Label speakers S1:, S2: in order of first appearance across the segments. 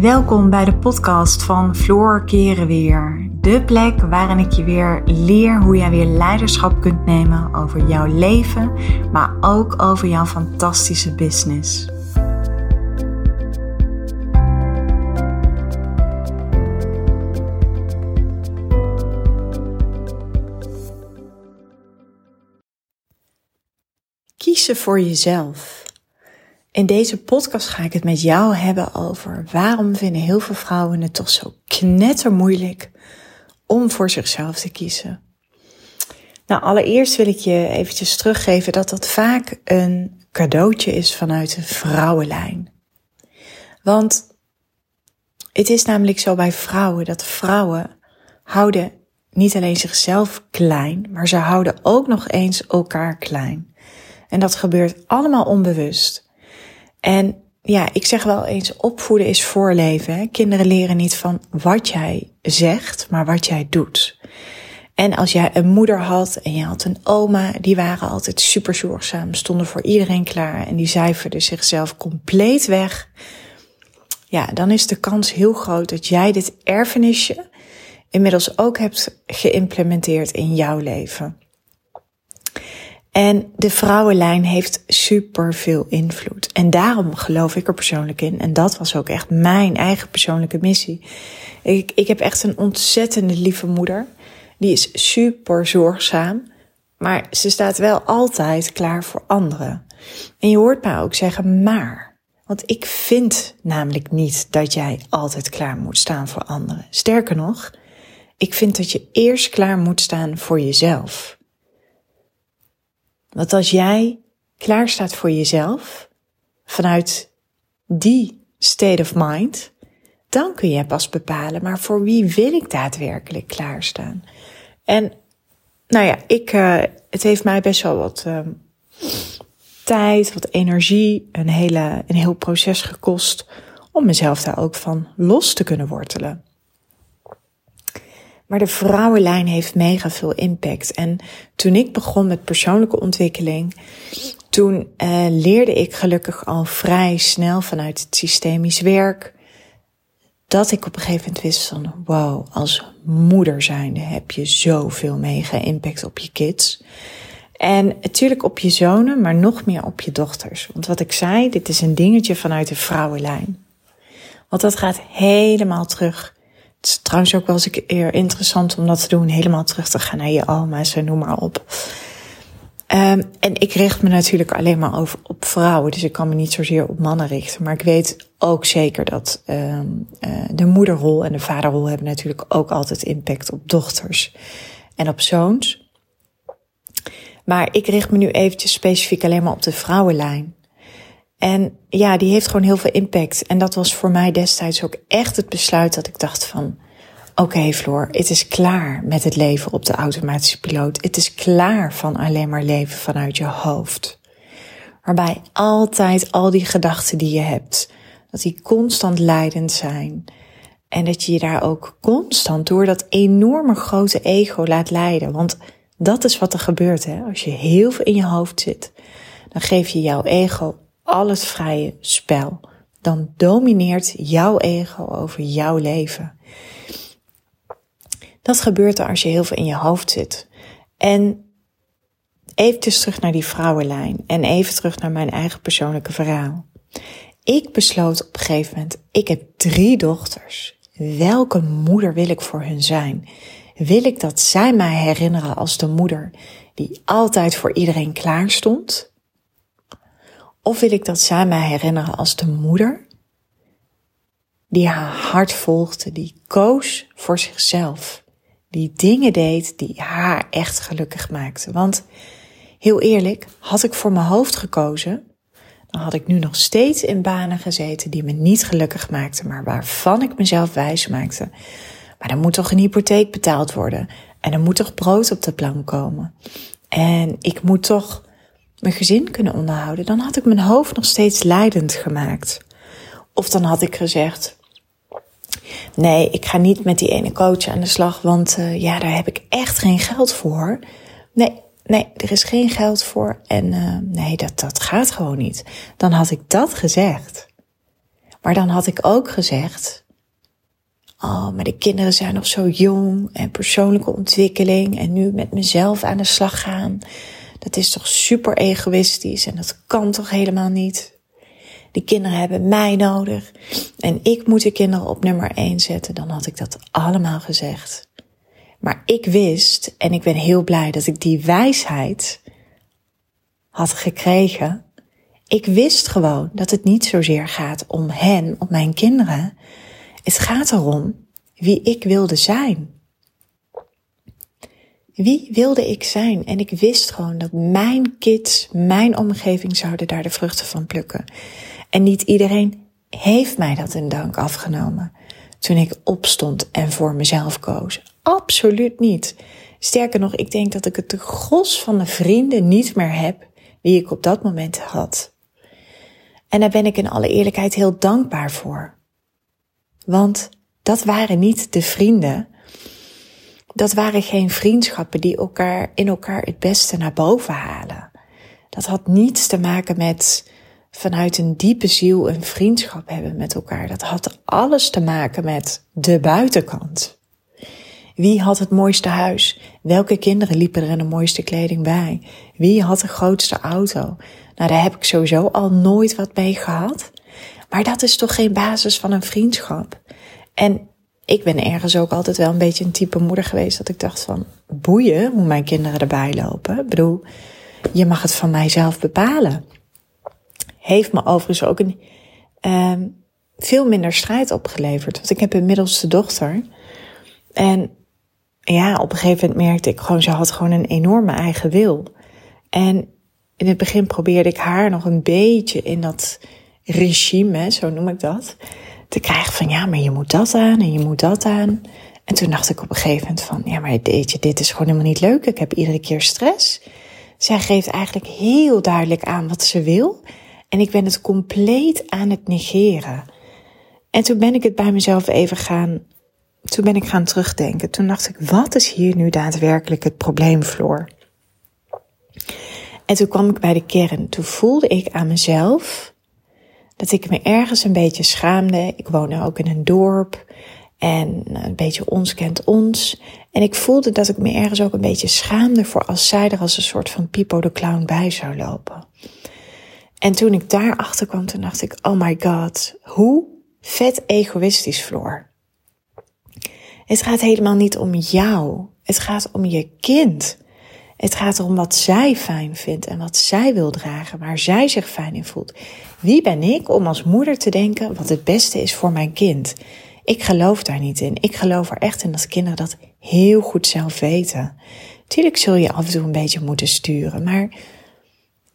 S1: Welkom bij de podcast van Floor Keren Weer. De plek waarin ik je weer leer hoe jij weer leiderschap kunt nemen over jouw leven, maar ook over jouw fantastische business. Kiezen voor jezelf. In deze podcast ga ik het met jou hebben over waarom vinden heel veel vrouwen het toch zo knettermoeilijk om voor zichzelf te kiezen. Nou, allereerst wil ik je eventjes teruggeven dat dat vaak een cadeautje is vanuit de vrouwenlijn. Want het is namelijk zo bij vrouwen dat vrouwen houden niet alleen zichzelf klein, maar ze houden ook nog eens elkaar klein. En dat gebeurt allemaal onbewust. En ja, ik zeg wel eens, opvoeden is voorleven. Hè? Kinderen leren niet van wat jij zegt, maar wat jij doet. En als jij een moeder had en je had een oma, die waren altijd super zorgzaam, stonden voor iedereen klaar en die cijferden zichzelf compleet weg. Ja, dan is de kans heel groot dat jij dit erfenisje inmiddels ook hebt geïmplementeerd in jouw leven. En de vrouwenlijn heeft super veel invloed. En daarom geloof ik er persoonlijk in. En dat was ook echt mijn eigen persoonlijke missie. Ik, ik heb echt een ontzettende lieve moeder. Die is super zorgzaam. Maar ze staat wel altijd klaar voor anderen. En je hoort mij ook zeggen, maar. Want ik vind namelijk niet dat jij altijd klaar moet staan voor anderen. Sterker nog, ik vind dat je eerst klaar moet staan voor jezelf. Want als jij klaar staat voor jezelf, vanuit die state of mind, dan kun je pas bepalen, maar voor wie wil ik daadwerkelijk klaarstaan? En nou ja, ik, uh, het heeft mij best wel wat uh, tijd, wat energie, een, hele, een heel proces gekost om mezelf daar ook van los te kunnen wortelen. Maar de vrouwenlijn heeft mega veel impact. En toen ik begon met persoonlijke ontwikkeling, toen uh, leerde ik gelukkig al vrij snel vanuit het systemisch werk. Dat ik op een gegeven moment wist van, wow, als moeder zijnde heb je zoveel mega impact op je kids. En natuurlijk op je zonen, maar nog meer op je dochters. Want wat ik zei, dit is een dingetje vanuit de vrouwenlijn. Want dat gaat helemaal terug het is trouwens ook wel eens een keer interessant om dat te doen. Helemaal terug te gaan naar je oma's en noem maar op. Um, en ik richt me natuurlijk alleen maar over, op vrouwen. Dus ik kan me niet zozeer op mannen richten. Maar ik weet ook zeker dat um, uh, de moederrol en de vaderrol hebben natuurlijk ook altijd impact op dochters en op zoons. Maar ik richt me nu eventjes specifiek alleen maar op de vrouwenlijn. En ja, die heeft gewoon heel veel impact. En dat was voor mij destijds ook echt het besluit dat ik dacht van... Oké okay, Floor, het is klaar met het leven op de automatische piloot. Het is klaar van alleen maar leven vanuit je hoofd. Waarbij altijd al die gedachten die je hebt, dat die constant leidend zijn. En dat je je daar ook constant door dat enorme grote ego laat leiden. Want dat is wat er gebeurt hè. Als je heel veel in je hoofd zit, dan geef je jouw ego al het vrije spel. Dan domineert jouw ego over jouw leven. Dat gebeurt er als je heel veel in je hoofd zit. En even terug naar die vrouwenlijn en even terug naar mijn eigen persoonlijke verhaal. Ik besloot op een gegeven moment, ik heb drie dochters. Welke moeder wil ik voor hun zijn? Wil ik dat zij mij herinneren als de moeder die altijd voor iedereen klaar stond? Of wil ik dat mij herinneren als de moeder die haar hart volgde, die koos voor zichzelf, die dingen deed die haar echt gelukkig maakten. Want heel eerlijk, had ik voor mijn hoofd gekozen, dan had ik nu nog steeds in banen gezeten die me niet gelukkig maakten, maar waarvan ik mezelf wijs maakte. Maar er moet toch een hypotheek betaald worden en er moet toch brood op de plank komen. En ik moet toch mijn gezin kunnen onderhouden, dan had ik mijn hoofd nog steeds leidend gemaakt. Of dan had ik gezegd, nee, ik ga niet met die ene coach aan de slag, want uh, ja, daar heb ik echt geen geld voor. Nee, nee, er is geen geld voor en uh, nee, dat, dat gaat gewoon niet. Dan had ik dat gezegd. Maar dan had ik ook gezegd, oh, maar de kinderen zijn nog zo jong en persoonlijke ontwikkeling en nu met mezelf aan de slag gaan. Dat is toch super egoïstisch en dat kan toch helemaal niet. De kinderen hebben mij nodig en ik moet de kinderen op nummer 1 zetten. Dan had ik dat allemaal gezegd. Maar ik wist, en ik ben heel blij dat ik die wijsheid had gekregen. Ik wist gewoon dat het niet zozeer gaat om hen, om mijn kinderen. Het gaat erom wie ik wilde zijn. Wie wilde ik zijn? En ik wist gewoon dat mijn kids, mijn omgeving zouden daar de vruchten van plukken. En niet iedereen heeft mij dat in dank afgenomen toen ik opstond en voor mezelf koos. Absoluut niet. Sterker nog, ik denk dat ik het de gros van de vrienden niet meer heb die ik op dat moment had. En daar ben ik in alle eerlijkheid heel dankbaar voor. Want dat waren niet de vrienden. Dat waren geen vriendschappen die elkaar in elkaar het beste naar boven halen. Dat had niets te maken met vanuit een diepe ziel een vriendschap hebben met elkaar. Dat had alles te maken met de buitenkant. Wie had het mooiste huis? Welke kinderen liepen er in de mooiste kleding bij? Wie had de grootste auto? Nou, daar heb ik sowieso al nooit wat mee gehad. Maar dat is toch geen basis van een vriendschap? En ik ben ergens ook altijd wel een beetje een type moeder geweest dat ik dacht van boeien hoe mijn kinderen erbij lopen. Ik bedoel, je mag het van mijzelf bepalen. Heeft me overigens ook een uh, veel minder strijd opgeleverd. Want ik heb een middelste dochter. En ja, op een gegeven moment merkte ik gewoon, ze had gewoon een enorme eigen wil. En in het begin probeerde ik haar nog een beetje in dat regime, zo noem ik dat, te krijgen van ja, maar je moet dat aan en je moet dat aan. En toen dacht ik op een gegeven moment van ja, maar je, dit is gewoon helemaal niet leuk. Ik heb iedere keer stress. Zij geeft eigenlijk heel duidelijk aan wat ze wil. En ik ben het compleet aan het negeren. En toen ben ik het bij mezelf even gaan, toen ben ik gaan terugdenken. Toen dacht ik, wat is hier nu daadwerkelijk het probleem, Floor? En toen kwam ik bij de kern. Toen voelde ik aan mezelf dat ik me ergens een beetje schaamde. Ik woonde ook in een dorp en een beetje ons kent ons. En ik voelde dat ik me ergens ook een beetje schaamde voor als zij er als een soort van Pipo de Clown bij zou lopen. En toen ik daarachter kwam, toen dacht ik, oh my god, hoe vet egoïstisch, Floor. Het gaat helemaal niet om jou. Het gaat om je kind. Het gaat erom wat zij fijn vindt en wat zij wil dragen, waar zij zich fijn in voelt. Wie ben ik om als moeder te denken wat het beste is voor mijn kind? Ik geloof daar niet in. Ik geloof er echt in dat kinderen dat heel goed zelf weten. Tuurlijk zul je af en toe een beetje moeten sturen, maar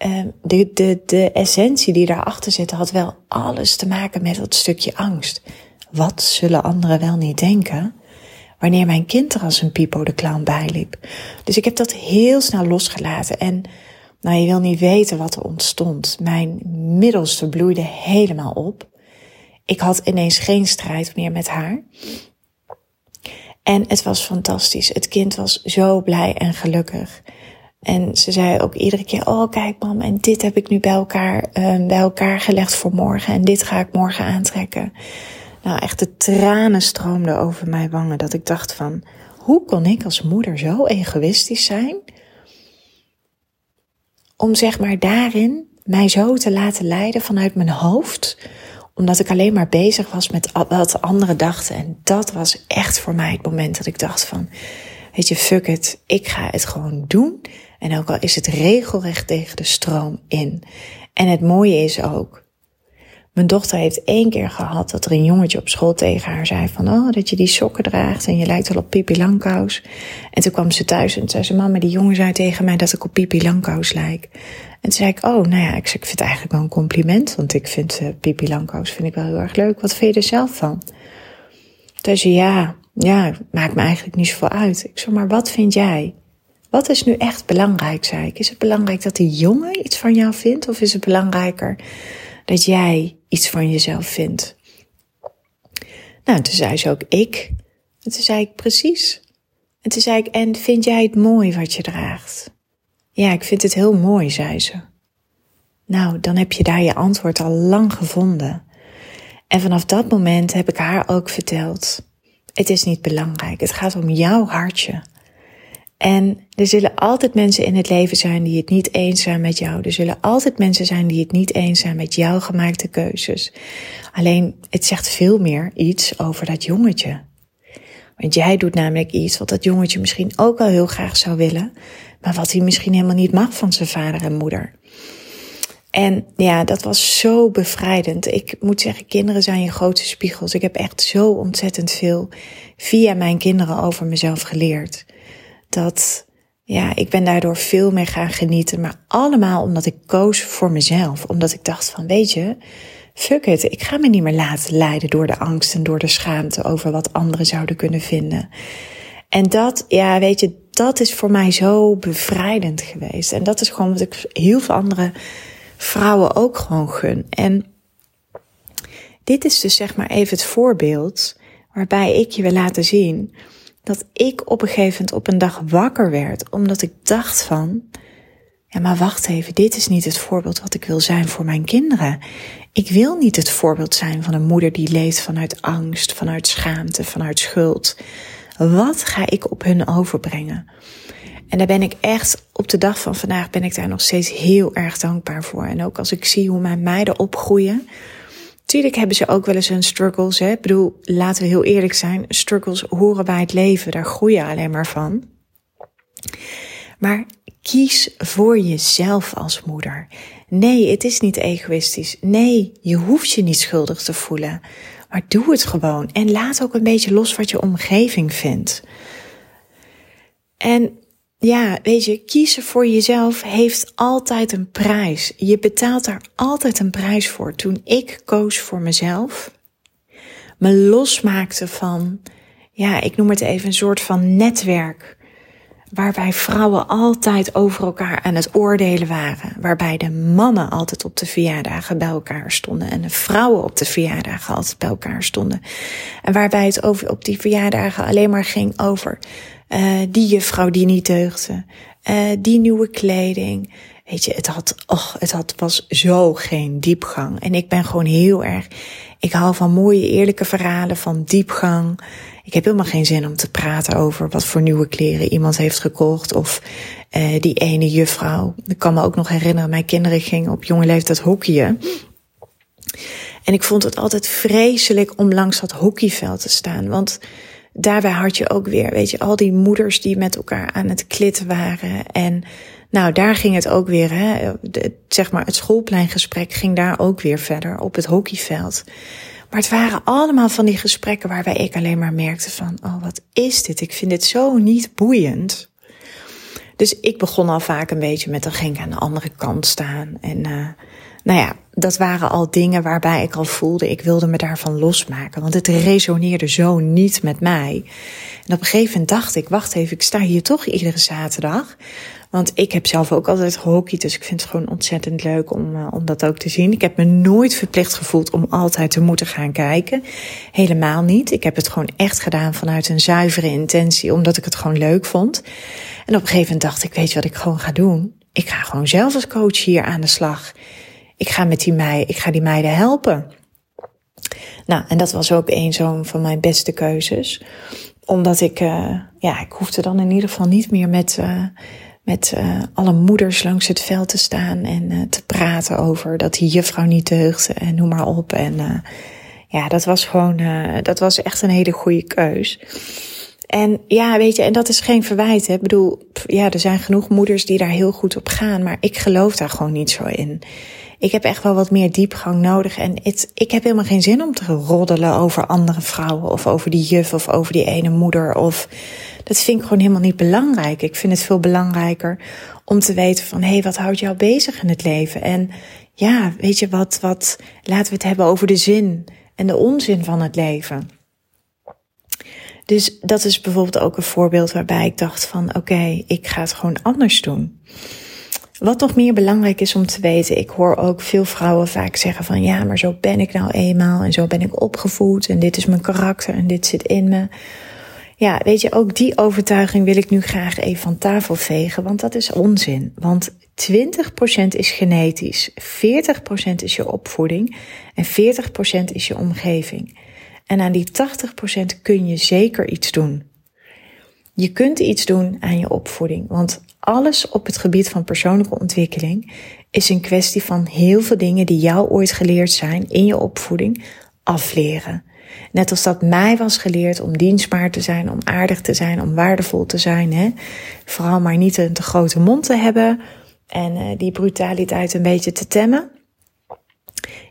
S1: uh, de, de, de essentie die daarachter zit had wel alles te maken met dat stukje angst. Wat zullen anderen wel niet denken? Wanneer mijn kind er als een Pipo de Clown bijliep. Dus ik heb dat heel snel losgelaten en nou, je wil niet weten wat er ontstond. Mijn middelste bloeide helemaal op. Ik had ineens geen strijd meer met haar. En het was fantastisch. Het kind was zo blij en gelukkig. En ze zei ook iedere keer: Oh, kijk, mam, en dit heb ik nu bij elkaar, uh, bij elkaar gelegd voor morgen. En dit ga ik morgen aantrekken. Nou, echt de tranen stroomden over mijn wangen. Dat ik dacht: van, Hoe kon ik als moeder zo egoïstisch zijn? Om zeg maar daarin mij zo te laten leiden vanuit mijn hoofd omdat ik alleen maar bezig was met wat anderen dachten. En dat was echt voor mij het moment dat ik dacht van, weet je, fuck it, ik ga het gewoon doen. En ook al is het regelrecht tegen de stroom in. En het mooie is ook, mijn dochter heeft één keer gehad dat er een jongetje op school tegen haar zei van, oh, dat je die sokken draagt en je lijkt wel op Pipi Langkous. En toen kwam ze thuis en zei ze, mama, die jongen zei tegen mij dat ik op Pipi Langkous lijk. En toen zei ik, oh, nou ja, ik, vind het eigenlijk wel een compliment, want ik vind uh, Pipi Langkous vind ik wel heel erg leuk. Wat vind je er zelf van? Toen zei ja, ja, maakt me eigenlijk niet zoveel uit. Ik zei, maar wat vind jij? Wat is nu echt belangrijk, zei ik? Is het belangrijk dat die jongen iets van jou vindt? Of is het belangrijker dat jij iets van jezelf vindt? Nou, toen zei ze ook ik. En toen zei ik precies. En toen zei ik, en vind jij het mooi wat je draagt? Ja, ik vind het heel mooi, zei ze. Nou, dan heb je daar je antwoord al lang gevonden. En vanaf dat moment heb ik haar ook verteld: het is niet belangrijk, het gaat om jouw hartje. En er zullen altijd mensen in het leven zijn die het niet eens zijn met jou. Er zullen altijd mensen zijn die het niet eens zijn met jouw gemaakte keuzes. Alleen het zegt veel meer iets over dat jongetje. Want jij doet namelijk iets wat dat jongetje misschien ook al heel graag zou willen, maar wat hij misschien helemaal niet mag van zijn vader en moeder. En ja, dat was zo bevrijdend. Ik moet zeggen, kinderen zijn je grote spiegels. Ik heb echt zo ontzettend veel via mijn kinderen over mezelf geleerd. Dat, ja, ik ben daardoor veel meer gaan genieten. Maar allemaal omdat ik koos voor mezelf. Omdat ik dacht van, weet je, fuck it. Ik ga me niet meer laten leiden door de angst en door de schaamte over wat anderen zouden kunnen vinden. En dat, ja, weet je, dat is voor mij zo bevrijdend geweest. En dat is gewoon wat ik heel veel andere vrouwen ook gewoon gun. En dit is dus zeg maar even het voorbeeld waarbij ik je wil laten zien dat ik op een gegeven moment op een dag wakker werd, omdat ik dacht van, ja maar wacht even, dit is niet het voorbeeld wat ik wil zijn voor mijn kinderen. Ik wil niet het voorbeeld zijn van een moeder die leeft vanuit angst, vanuit schaamte, vanuit schuld. Wat ga ik op hun overbrengen? En daar ben ik echt op de dag van vandaag ben ik daar nog steeds heel erg dankbaar voor. En ook als ik zie hoe mijn meiden opgroeien. Tuurlijk hebben ze ook wel eens hun struggles. Hè? Ik bedoel, laten we heel eerlijk zijn. Struggles horen bij het leven. Daar groei je alleen maar van. Maar kies voor jezelf als moeder. Nee, het is niet egoïstisch. Nee, je hoeft je niet schuldig te voelen. Maar doe het gewoon. En laat ook een beetje los wat je omgeving vindt. En ja, weet je, kiezen voor jezelf heeft altijd een prijs. Je betaalt daar altijd een prijs voor. Toen ik koos voor mezelf, me losmaakte van, ja, ik noem het even een soort van netwerk. Waarbij vrouwen altijd over elkaar aan het oordelen waren. Waarbij de mannen altijd op de verjaardagen bij elkaar stonden. En de vrouwen op de verjaardagen altijd bij elkaar stonden. En waarbij het over, op die verjaardagen alleen maar ging over uh, die juffrouw die niet deugde, uh, die nieuwe kleding. Weet je, het had, och, het had, was zo geen diepgang. En ik ben gewoon heel erg, ik hou van mooie eerlijke verhalen, van diepgang. Ik heb helemaal geen zin om te praten over wat voor nieuwe kleren iemand heeft gekocht. Of uh, die ene juffrouw. Ik kan me ook nog herinneren, mijn kinderen gingen op jonge leeftijd hockeyen. En ik vond het altijd vreselijk om langs dat hockeyveld te staan. Want daarbij had je ook weer, weet je, al die moeders die met elkaar aan het klitten waren. En nou, daar ging het ook weer, hè, zeg maar, het schoolpleingesprek ging daar ook weer verder op het hockeyveld. Maar het waren allemaal van die gesprekken waarbij ik alleen maar merkte van, oh, wat is dit? Ik vind dit zo niet boeiend. Dus ik begon al vaak een beetje met, dan ging ik aan de andere kant staan. En uh, nou ja, dat waren al dingen waarbij ik al voelde, ik wilde me daarvan losmaken. Want het resoneerde zo niet met mij. En op een gegeven moment dacht ik, wacht even, ik sta hier toch iedere zaterdag. Want ik heb zelf ook altijd gehockeyd, dus ik vind het gewoon ontzettend leuk om, uh, om dat ook te zien. Ik heb me nooit verplicht gevoeld om altijd te moeten gaan kijken. Helemaal niet. Ik heb het gewoon echt gedaan vanuit een zuivere intentie, omdat ik het gewoon leuk vond. En op een gegeven moment dacht ik, weet je wat ik gewoon ga doen? Ik ga gewoon zelf als coach hier aan de slag. Ik ga met die meiden, ik ga die meiden helpen. Nou, en dat was ook een zo'n van mijn beste keuzes. Omdat ik, uh, ja, ik hoefde dan in ieder geval niet meer met, uh, met uh, alle moeders langs het veld te staan en te praten over dat die juffrouw niet deugde en noem maar op. En ja, dat was gewoon, dat was echt een hele goede keus. En ja, weet je, en dat is geen verwijt. Hè. Ik bedoel, ja, er zijn genoeg moeders die daar heel goed op gaan, maar ik geloof daar gewoon niet zo in. Ik heb echt wel wat meer diepgang nodig. En het, ik heb helemaal geen zin om te roddelen over andere vrouwen. Of over die juf of over die ene moeder. Of dat vind ik gewoon helemaal niet belangrijk. Ik vind het veel belangrijker om te weten van hé, hey, wat houdt jou bezig in het leven? En ja, weet je wat, wat, laten we het hebben over de zin en de onzin van het leven. Dus dat is bijvoorbeeld ook een voorbeeld waarbij ik dacht van oké, ik ga het gewoon anders doen. Wat nog meer belangrijk is om te weten, ik hoor ook veel vrouwen vaak zeggen van ja, maar zo ben ik nou eenmaal en zo ben ik opgevoed en dit is mijn karakter en dit zit in me. Ja, weet je, ook die overtuiging wil ik nu graag even van tafel vegen, want dat is onzin. Want 20% is genetisch, 40% is je opvoeding en 40% is je omgeving. En aan die 80% kun je zeker iets doen. Je kunt iets doen aan je opvoeding, want alles op het gebied van persoonlijke ontwikkeling is een kwestie van heel veel dingen die jou ooit geleerd zijn in je opvoeding afleren. Net als dat mij was geleerd om dienstbaar te zijn, om aardig te zijn, om waardevol te zijn. Hè? Vooral maar niet een te grote mond te hebben en uh, die brutaliteit een beetje te temmen.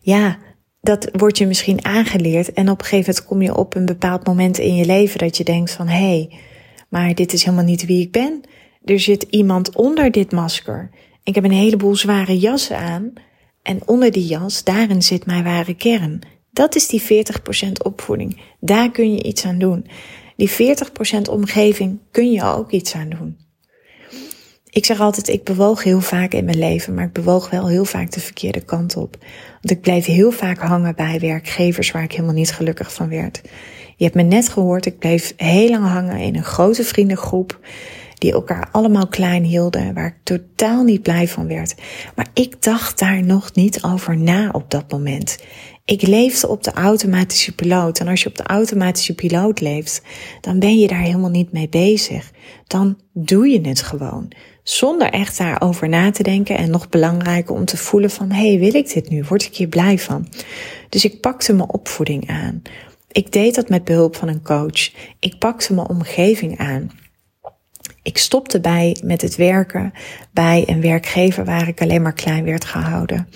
S1: Ja, dat wordt je misschien aangeleerd en op een gegeven moment kom je op een bepaald moment in je leven dat je denkt van hé, hey, maar dit is helemaal niet wie ik ben. Er zit iemand onder dit masker. Ik heb een heleboel zware jassen aan en onder die jas, daarin zit mijn ware kern. Dat is die 40% opvoeding. Daar kun je iets aan doen. Die 40% omgeving kun je ook iets aan doen. Ik zeg altijd, ik bewoog heel vaak in mijn leven, maar ik bewoog wel heel vaak de verkeerde kant op. Want ik bleef heel vaak hangen bij werkgevers waar ik helemaal niet gelukkig van werd. Je hebt me net gehoord, ik bleef heel lang hangen in een grote vriendengroep die elkaar allemaal klein hielden, waar ik totaal niet blij van werd. Maar ik dacht daar nog niet over na op dat moment. Ik leefde op de automatische piloot. En als je op de automatische piloot leeft, dan ben je daar helemaal niet mee bezig. Dan doe je het gewoon. Zonder echt daarover na te denken. En nog belangrijker om te voelen van, hey, wil ik dit nu? Word ik hier blij van? Dus ik pakte mijn opvoeding aan. Ik deed dat met behulp van een coach. Ik pakte mijn omgeving aan. Ik stopte bij met het werken bij een werkgever waar ik alleen maar klein werd gehouden.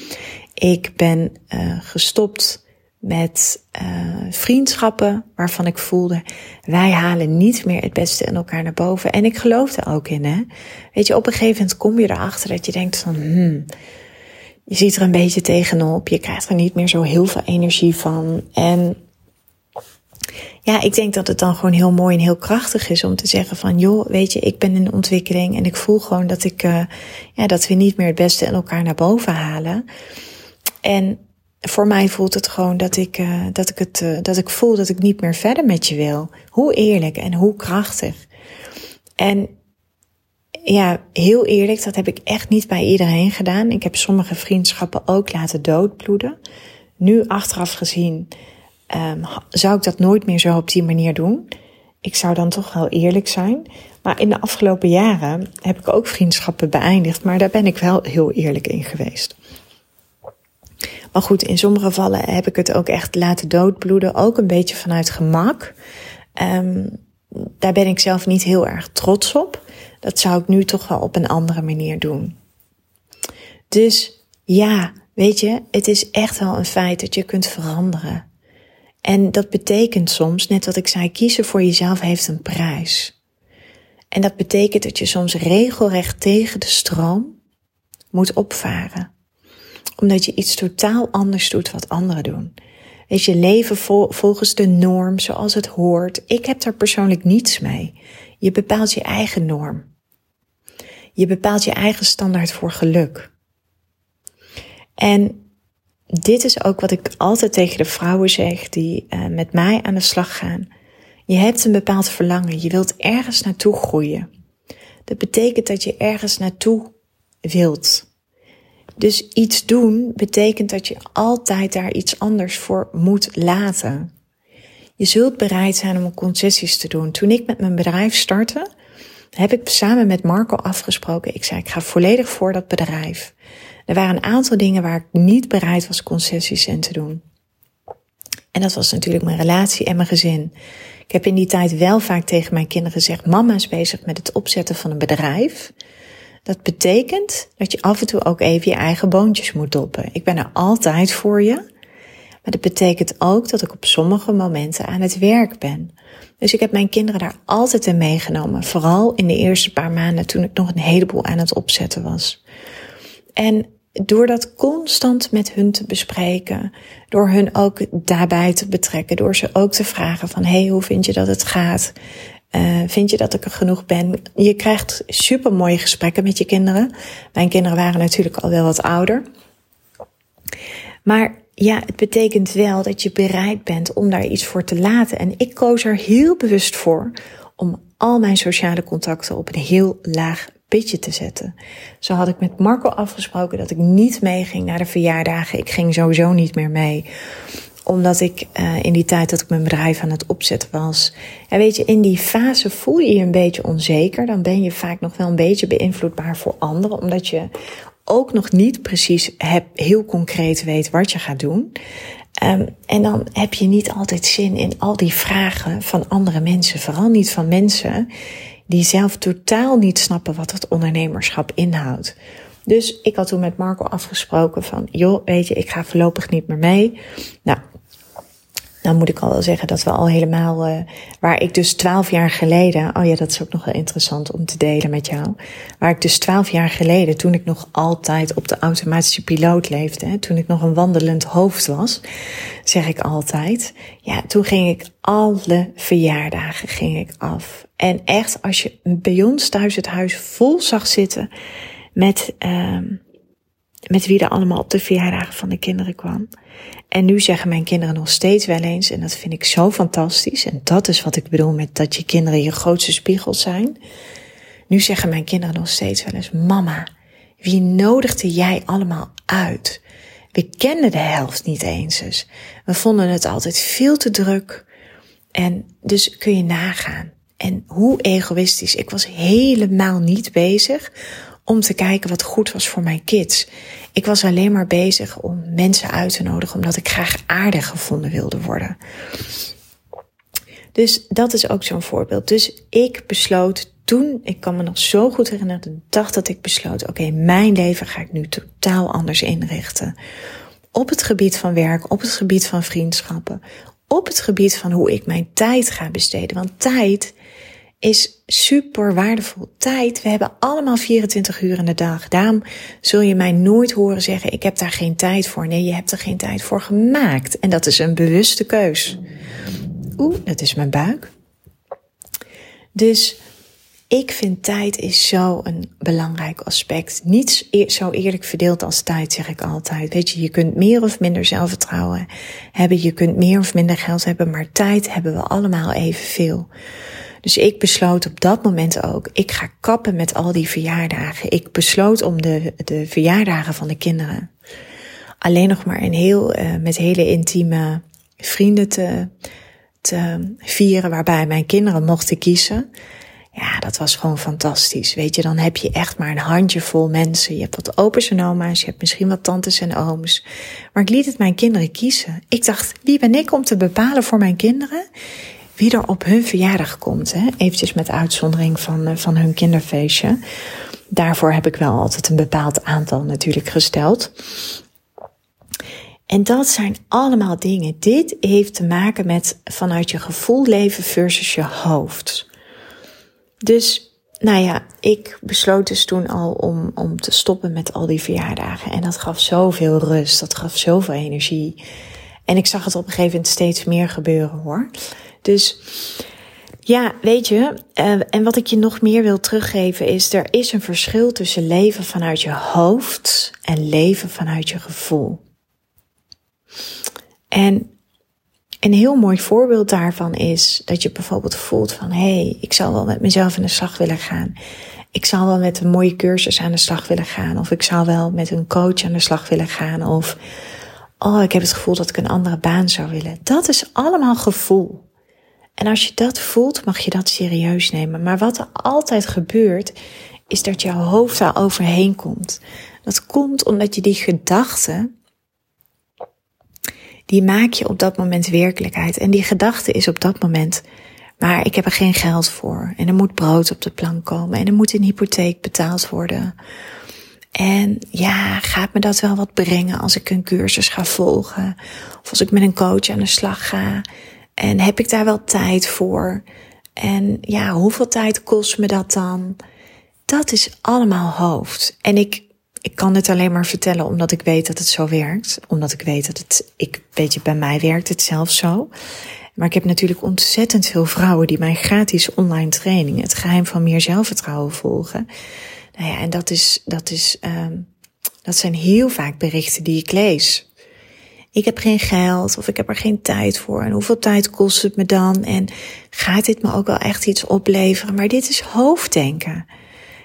S1: Ik ben uh, gestopt met uh, vriendschappen waarvan ik voelde, wij halen niet meer het beste in elkaar naar boven. En ik geloof er ook in, hè. Weet je, op een gegeven moment kom je erachter dat je denkt van, hmm, je ziet er een beetje tegenop, je krijgt er niet meer zo heel veel energie van. En ja, ik denk dat het dan gewoon heel mooi en heel krachtig is om te zeggen van, joh, weet je, ik ben in ontwikkeling en ik voel gewoon dat ik, uh, ja, dat we niet meer het beste in elkaar naar boven halen. En voor mij voelt het gewoon dat ik, uh, dat ik het, uh, dat ik voel dat ik niet meer verder met je wil. Hoe eerlijk en hoe krachtig. En ja, heel eerlijk, dat heb ik echt niet bij iedereen gedaan. Ik heb sommige vriendschappen ook laten doodbloeden. Nu achteraf gezien um, zou ik dat nooit meer zo op die manier doen. Ik zou dan toch wel eerlijk zijn. Maar in de afgelopen jaren heb ik ook vriendschappen beëindigd. Maar daar ben ik wel heel eerlijk in geweest. Maar goed, in sommige gevallen heb ik het ook echt laten doodbloeden. Ook een beetje vanuit gemak. Um, daar ben ik zelf niet heel erg trots op. Dat zou ik nu toch wel op een andere manier doen. Dus ja, weet je, het is echt wel een feit dat je kunt veranderen. En dat betekent soms, net wat ik zei, kiezen voor jezelf heeft een prijs. En dat betekent dat je soms regelrecht tegen de stroom moet opvaren. Omdat je iets totaal anders doet wat anderen doen. Weet je, leven vol, volgens de norm zoals het hoort. Ik heb daar persoonlijk niets mee. Je bepaalt je eigen norm. Je bepaalt je eigen standaard voor geluk. En dit is ook wat ik altijd tegen de vrouwen zeg die uh, met mij aan de slag gaan. Je hebt een bepaald verlangen, je wilt ergens naartoe groeien. Dat betekent dat je ergens naartoe wilt. Dus iets doen betekent dat je altijd daar iets anders voor moet laten. Je zult bereid zijn om concessies te doen. Toen ik met mijn bedrijf startte, heb ik samen met Marco afgesproken. Ik zei, ik ga volledig voor dat bedrijf. Er waren een aantal dingen waar ik niet bereid was concessies in te doen. En dat was natuurlijk mijn relatie en mijn gezin. Ik heb in die tijd wel vaak tegen mijn kinderen gezegd: Mama is bezig met het opzetten van een bedrijf. Dat betekent dat je af en toe ook even je eigen boontjes moet doppen. Ik ben er altijd voor je. Maar dat betekent ook dat ik op sommige momenten aan het werk ben. Dus ik heb mijn kinderen daar altijd in meegenomen. Vooral in de eerste paar maanden toen ik nog een heleboel aan het opzetten was. En door dat constant met hun te bespreken, door hun ook daarbij te betrekken, door ze ook te vragen van hey, hoe vind je dat het gaat? Uh, vind je dat ik er genoeg ben? Je krijgt super mooie gesprekken met je kinderen. Mijn kinderen waren natuurlijk al wel wat ouder. Maar ja, het betekent wel dat je bereid bent om daar iets voor te laten. En ik koos er heel bewust voor om al mijn sociale contacten op een heel laag pitje te zetten. Zo had ik met Marco afgesproken dat ik niet meeging naar de verjaardagen. Ik ging sowieso niet meer mee omdat ik uh, in die tijd dat ik mijn bedrijf aan het opzetten was. En weet je, in die fase voel je je een beetje onzeker. Dan ben je vaak nog wel een beetje beïnvloedbaar voor anderen. Omdat je ook nog niet precies heb, heel concreet weet wat je gaat doen. Um, en dan heb je niet altijd zin in al die vragen van andere mensen. Vooral niet van mensen die zelf totaal niet snappen wat het ondernemerschap inhoudt. Dus ik had toen met Marco afgesproken van, joh, weet je, ik ga voorlopig niet meer mee. Nou, nou moet ik al wel zeggen dat we al helemaal, uh, waar ik dus twaalf jaar geleden, oh ja, dat is ook nog wel interessant om te delen met jou. Waar ik dus twaalf jaar geleden, toen ik nog altijd op de automatische piloot leefde, hè, toen ik nog een wandelend hoofd was, zeg ik altijd, ja, toen ging ik alle verjaardagen ging ik af. En echt, als je bij ons thuis het huis vol zag zitten met, uh, met wie er allemaal op de verjaardagen van de kinderen kwam. En nu zeggen mijn kinderen nog steeds wel eens, en dat vind ik zo fantastisch, en dat is wat ik bedoel met dat je kinderen je grootste spiegels zijn. Nu zeggen mijn kinderen nog steeds wel eens, mama, wie nodigde jij allemaal uit? We kenden de helft niet eens eens. We vonden het altijd veel te druk. En dus kun je nagaan. En hoe egoïstisch. Ik was helemaal niet bezig om te kijken wat goed was voor mijn kids. Ik was alleen maar bezig om mensen uit te nodigen omdat ik graag aardig gevonden wilde worden. Dus dat is ook zo'n voorbeeld. Dus ik besloot toen, ik kan me nog zo goed herinneren, de dag dat ik besloot, oké, mijn leven ga ik nu totaal anders inrichten. Op het gebied van werk, op het gebied van vriendschappen, op het gebied van hoe ik mijn tijd ga besteden. Want tijd is super waardevol. Tijd, we hebben allemaal 24 uur in de dag. Daarom zul je mij nooit horen zeggen, ik heb daar geen tijd voor. Nee, je hebt er geen tijd voor gemaakt. En dat is een bewuste keus. Oeh, dat is mijn buik. Dus ik vind tijd is zo een belangrijk aspect. Niet e- zo eerlijk verdeeld als tijd, zeg ik altijd. Weet je, je kunt meer of minder zelfvertrouwen hebben. Je kunt meer of minder geld hebben. Maar tijd hebben we allemaal evenveel. Dus ik besloot op dat moment ook, ik ga kappen met al die verjaardagen. Ik besloot om de, de verjaardagen van de kinderen alleen nog maar een heel, uh, met hele intieme vrienden te, te vieren, waarbij mijn kinderen mochten kiezen. Ja, dat was gewoon fantastisch. Weet je, dan heb je echt maar een handjevol mensen. Je hebt wat opa's en oma's, je hebt misschien wat tantes en ooms. Maar ik liet het mijn kinderen kiezen. Ik dacht, wie ben ik om te bepalen voor mijn kinderen? Wie er op hun verjaardag komt. Hè? Eventjes met uitzondering van, eh, van hun kinderfeestje. Daarvoor heb ik wel altijd een bepaald aantal natuurlijk gesteld. En dat zijn allemaal dingen. Dit heeft te maken met vanuit je gevoel leven versus je hoofd. Dus, nou ja, ik besloot dus toen al om, om te stoppen met al die verjaardagen. En dat gaf zoveel rust, dat gaf zoveel energie. En ik zag het op een gegeven moment steeds meer gebeuren hoor. Dus ja, weet je, uh, en wat ik je nog meer wil teruggeven is, er is een verschil tussen leven vanuit je hoofd en leven vanuit je gevoel. En een heel mooi voorbeeld daarvan is dat je bijvoorbeeld voelt van, hé, hey, ik zou wel met mezelf aan de slag willen gaan. Ik zou wel met een mooie cursus aan de slag willen gaan. Of ik zou wel met een coach aan de slag willen gaan. Of, oh, ik heb het gevoel dat ik een andere baan zou willen. Dat is allemaal gevoel. En als je dat voelt, mag je dat serieus nemen. Maar wat er altijd gebeurt, is dat jouw hoofd daar overheen komt. Dat komt omdat je die gedachten, die maak je op dat moment werkelijkheid. En die gedachte is op dat moment, maar ik heb er geen geld voor. En er moet brood op de plank komen. En er moet een hypotheek betaald worden. En ja, gaat me dat wel wat brengen als ik een cursus ga volgen? Of als ik met een coach aan de slag ga? En heb ik daar wel tijd voor? En ja, hoeveel tijd kost me dat dan? Dat is allemaal hoofd. En ik, ik kan het alleen maar vertellen omdat ik weet dat het zo werkt. Omdat ik weet dat het, ik weet je, bij mij werkt het zelf zo. Maar ik heb natuurlijk ontzettend veel vrouwen die mijn gratis online training, het geheim van meer zelfvertrouwen volgen. Nou ja, en dat is, dat is, um, dat zijn heel vaak berichten die ik lees. ik heb geen geld of ik heb er geen tijd voor en hoeveel tijd kost het me dan en gaat dit me ook wel echt iets opleveren? Maar dit is hoofddenken.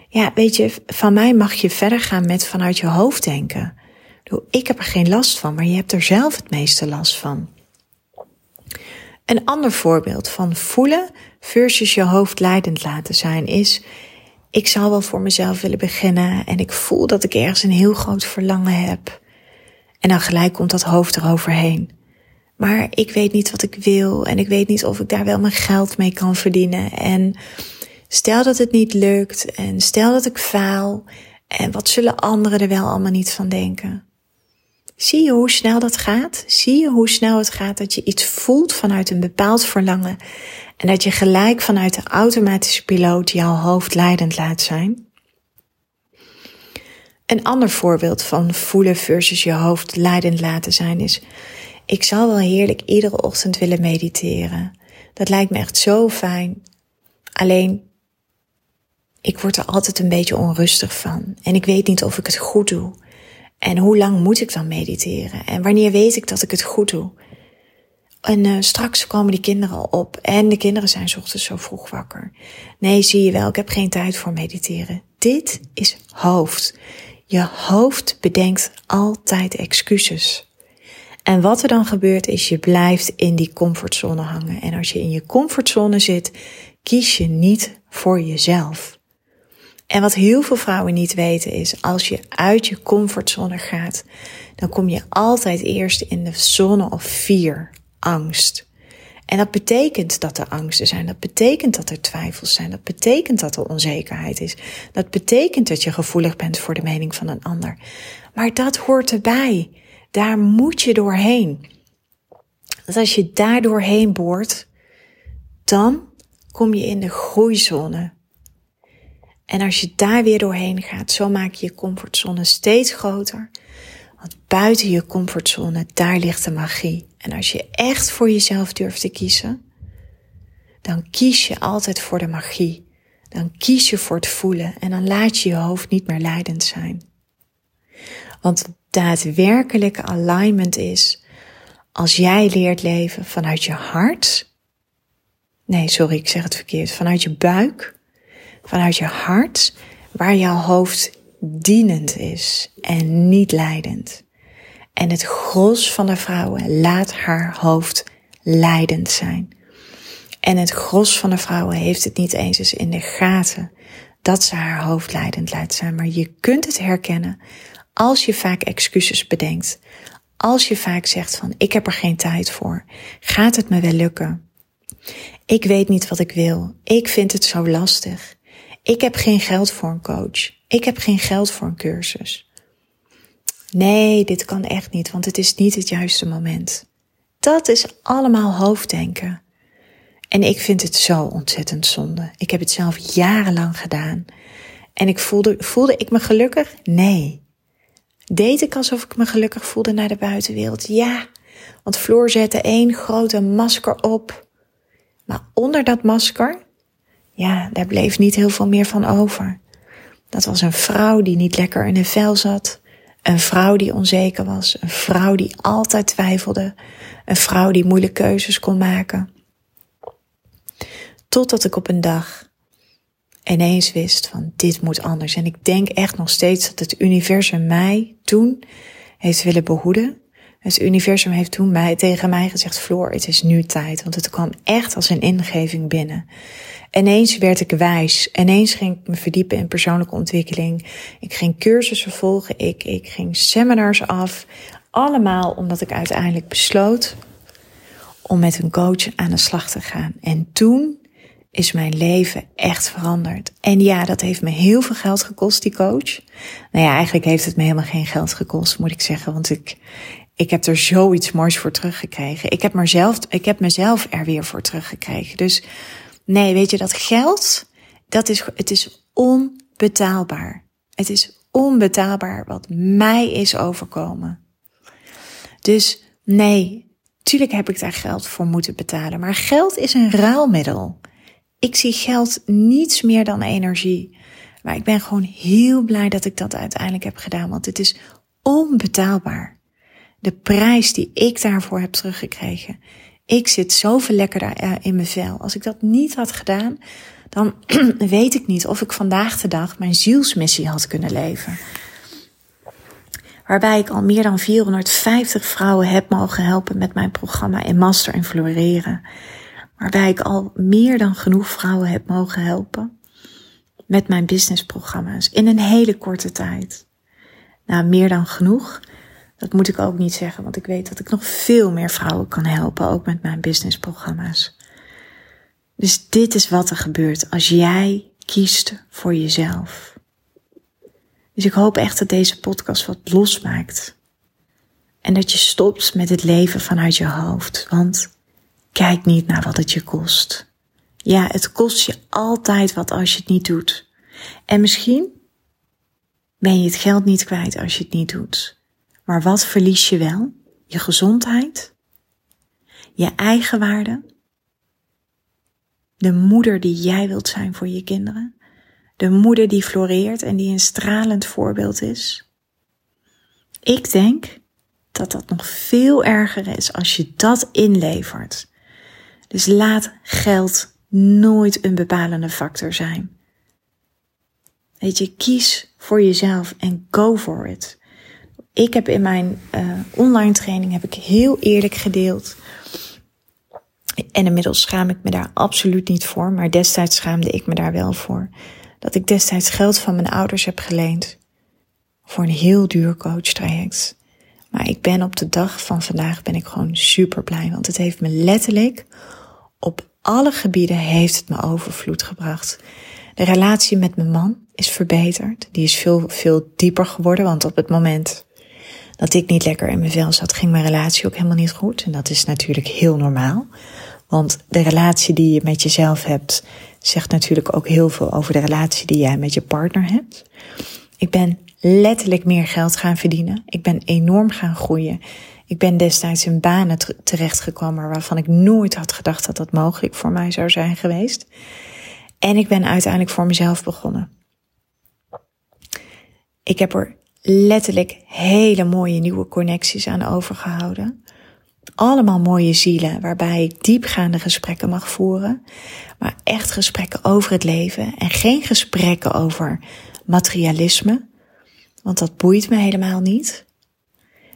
S1: Ja, weet je, van mij mag je verder gaan met vanuit je hoofd denken. Ik heb er geen last van, maar je hebt er zelf het meeste last van. Een ander voorbeeld van voelen versus je hoofd leidend laten zijn is, ik zou wel voor mezelf willen beginnen en ik voel dat ik ergens een heel groot verlangen heb. En dan gelijk komt dat hoofd eroverheen. Maar ik weet niet wat ik wil en ik weet niet of ik daar wel mijn geld mee kan verdienen. En stel dat het niet lukt en stel dat ik faal en wat zullen anderen er wel allemaal niet van denken? Zie je hoe snel dat gaat? Zie je hoe snel het gaat dat je iets voelt vanuit een bepaald verlangen en dat je gelijk vanuit de automatische piloot jouw hoofd leidend laat zijn? Een ander voorbeeld van voelen versus je hoofd leidend laten zijn is, ik zou wel heerlijk iedere ochtend willen mediteren. Dat lijkt me echt zo fijn. Alleen, ik word er altijd een beetje onrustig van en ik weet niet of ik het goed doe. En hoe lang moet ik dan mediteren? En wanneer weet ik dat ik het goed doe? En uh, straks komen die kinderen al op. En de kinderen zijn ochtends zo vroeg wakker. Nee, zie je wel, ik heb geen tijd voor mediteren. Dit is hoofd. Je hoofd bedenkt altijd excuses. En wat er dan gebeurt is, je blijft in die comfortzone hangen. En als je in je comfortzone zit, kies je niet voor jezelf. En wat heel veel vrouwen niet weten is, als je uit je comfortzone gaat, dan kom je altijd eerst in de zone of vier, angst. En dat betekent dat er angsten zijn, dat betekent dat er twijfels zijn, dat betekent dat er onzekerheid is, dat betekent dat je gevoelig bent voor de mening van een ander. Maar dat hoort erbij. Daar moet je doorheen. Dat als je daar doorheen boort, dan kom je in de groeizone. En als je daar weer doorheen gaat, zo maak je je comfortzone steeds groter. Want buiten je comfortzone, daar ligt de magie. En als je echt voor jezelf durft te kiezen, dan kies je altijd voor de magie. Dan kies je voor het voelen en dan laat je je hoofd niet meer leidend zijn. Want daadwerkelijke alignment is als jij leert leven vanuit je hart. Nee, sorry, ik zeg het verkeerd. Vanuit je buik vanuit je hart, waar jouw hoofd dienend is en niet leidend. En het gros van de vrouwen laat haar hoofd leidend zijn. En het gros van de vrouwen heeft het niet eens eens in de gaten dat ze haar hoofd leidend laat zijn. Maar je kunt het herkennen als je vaak excuses bedenkt. Als je vaak zegt van ik heb er geen tijd voor. Gaat het me wel lukken? Ik weet niet wat ik wil. Ik vind het zo lastig. Ik heb geen geld voor een coach. Ik heb geen geld voor een cursus. Nee, dit kan echt niet, want het is niet het juiste moment. Dat is allemaal hoofddenken. En ik vind het zo ontzettend zonde. Ik heb het zelf jarenlang gedaan. En ik voelde, voelde ik me gelukkig? Nee. Deed ik alsof ik me gelukkig voelde naar de buitenwereld? Ja. Want Floor zette één grote masker op. Maar onder dat masker ja, daar bleef niet heel veel meer van over. Dat was een vrouw die niet lekker in een vel zat. Een vrouw die onzeker was. Een vrouw die altijd twijfelde. Een vrouw die moeilijke keuzes kon maken. Totdat ik op een dag ineens wist van dit moet anders. En ik denk echt nog steeds dat het universum mij toen heeft willen behoeden. Het universum heeft toen mij, tegen mij gezegd, Floor, het is nu tijd. Want het kwam echt als een ingeving binnen. Ineens werd ik wijs. Ineens ging ik me verdiepen in persoonlijke ontwikkeling. Ik ging cursussen volgen. Ik, ik ging seminars af. Allemaal omdat ik uiteindelijk besloot om met een coach aan de slag te gaan. En toen is mijn leven echt veranderd. En ja, dat heeft me heel veel geld gekost, die coach. Nou ja, eigenlijk heeft het me helemaal geen geld gekost, moet ik zeggen. Want ik, ik heb er zoiets moois voor teruggekregen. Ik heb, mezelf, ik heb mezelf er weer voor teruggekregen. Dus Nee, weet je, dat geld, dat is, het is onbetaalbaar. Het is onbetaalbaar wat mij is overkomen. Dus nee, tuurlijk heb ik daar geld voor moeten betalen. Maar geld is een ruilmiddel. Ik zie geld niets meer dan energie. Maar ik ben gewoon heel blij dat ik dat uiteindelijk heb gedaan, want het is onbetaalbaar. De prijs die ik daarvoor heb teruggekregen. Ik zit zoveel lekkerder eh, in mijn vel. Als ik dat niet had gedaan, dan weet ik niet of ik vandaag de dag mijn zielsmissie had kunnen leven. Waarbij ik al meer dan 450 vrouwen heb mogen helpen met mijn programma in Master en Floreren. Waarbij ik al meer dan genoeg vrouwen heb mogen helpen met mijn businessprogramma's in een hele korte tijd. Nou, meer dan genoeg. Dat moet ik ook niet zeggen, want ik weet dat ik nog veel meer vrouwen kan helpen, ook met mijn businessprogramma's. Dus dit is wat er gebeurt als jij kiest voor jezelf. Dus ik hoop echt dat deze podcast wat losmaakt. En dat je stopt met het leven vanuit je hoofd. Want kijk niet naar wat het je kost. Ja, het kost je altijd wat als je het niet doet. En misschien ben je het geld niet kwijt als je het niet doet. Maar wat verlies je wel? Je gezondheid? Je eigen waarde? De moeder die jij wilt zijn voor je kinderen? De moeder die floreert en die een stralend voorbeeld is? Ik denk dat dat nog veel erger is als je dat inlevert. Dus laat geld nooit een bepalende factor zijn. Weet je, kies voor jezelf en go for it. Ik heb in mijn uh, online training heb ik heel eerlijk gedeeld. En inmiddels schaam ik me daar absoluut niet voor, maar destijds schaamde ik me daar wel voor. Dat ik destijds geld van mijn ouders heb geleend voor een heel duur coachtraject. Maar ik ben op de dag van vandaag ben ik gewoon super blij, want het heeft me letterlijk op alle gebieden heeft het me overvloed gebracht. De relatie met mijn man is verbeterd. Die is veel, veel dieper geworden, want op het moment dat ik niet lekker in mijn vel zat, ging mijn relatie ook helemaal niet goed. En dat is natuurlijk heel normaal. Want de relatie die je met jezelf hebt, zegt natuurlijk ook heel veel over de relatie die jij met je partner hebt. Ik ben letterlijk meer geld gaan verdienen. Ik ben enorm gaan groeien. Ik ben destijds in banen terechtgekomen waarvan ik nooit had gedacht dat dat mogelijk voor mij zou zijn geweest. En ik ben uiteindelijk voor mezelf begonnen. Ik heb er letterlijk hele mooie nieuwe connecties aan overgehouden. Allemaal mooie zielen waarbij ik diepgaande gesprekken mag voeren. Maar echt gesprekken over het leven en geen gesprekken over materialisme. Want dat boeit me helemaal niet.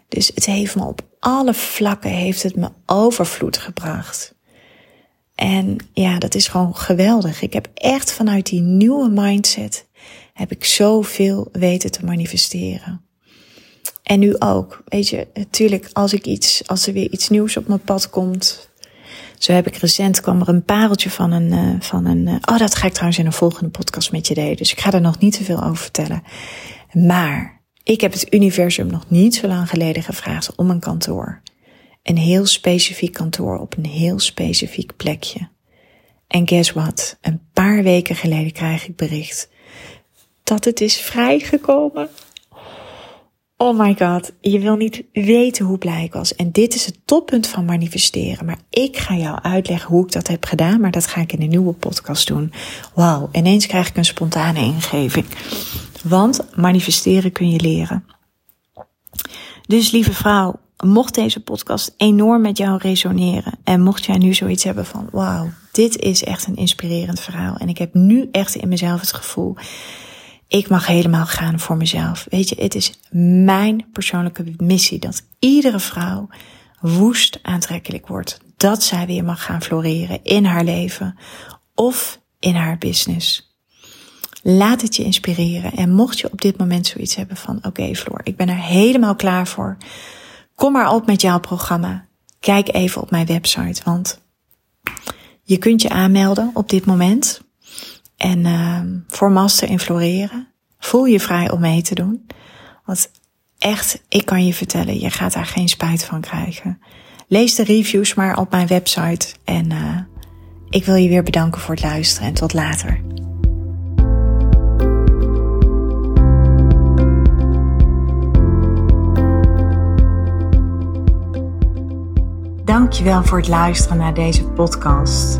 S1: Dus het heeft me op alle vlakken heeft het me overvloed gebracht. En ja, dat is gewoon geweldig. Ik heb echt vanuit die nieuwe mindset heb ik zoveel weten te manifesteren. En nu ook, weet je, natuurlijk als ik iets, als er weer iets nieuws op mijn pad komt. Zo heb ik recent kwam er een pareltje van een, uh, van een, uh, oh dat ga ik trouwens in een volgende podcast met je delen. Dus ik ga er nog niet te veel over vertellen. Maar ik heb het universum nog niet zo lang geleden gevraagd om een kantoor. Een heel specifiek kantoor op een heel specifiek plekje. En guess what? Een paar weken geleden krijg ik bericht dat het is vrijgekomen. Oh my god, je wil niet weten hoe blij ik was. En dit is het toppunt van manifesteren. Maar ik ga jou uitleggen hoe ik dat heb gedaan. Maar dat ga ik in een nieuwe podcast doen. Wauw, ineens krijg ik een spontane ingeving. Want manifesteren kun je leren. Dus lieve vrouw, mocht deze podcast enorm met jou resoneren. En mocht jij nu zoiets hebben van wauw, dit is echt een inspirerend verhaal. En ik heb nu echt in mezelf het gevoel ik mag helemaal gaan voor mezelf. Weet je, het is mijn persoonlijke missie dat iedere vrouw woest aantrekkelijk wordt. Dat zij weer mag gaan floreren in haar leven of in haar business. Laat het je inspireren. En mocht je op dit moment zoiets hebben van, oké Floor, ik ben er helemaal klaar voor. Kom maar op met jouw programma. Kijk even op mijn website, want je kunt je aanmelden op dit moment. En uh, voor master in floreren. Voel je vrij om mee te doen. Want echt, ik kan je vertellen, je gaat daar geen spijt van krijgen. Lees de reviews maar op mijn website. En uh, ik wil je weer bedanken voor het luisteren en tot later. Dankjewel voor het luisteren naar deze podcast.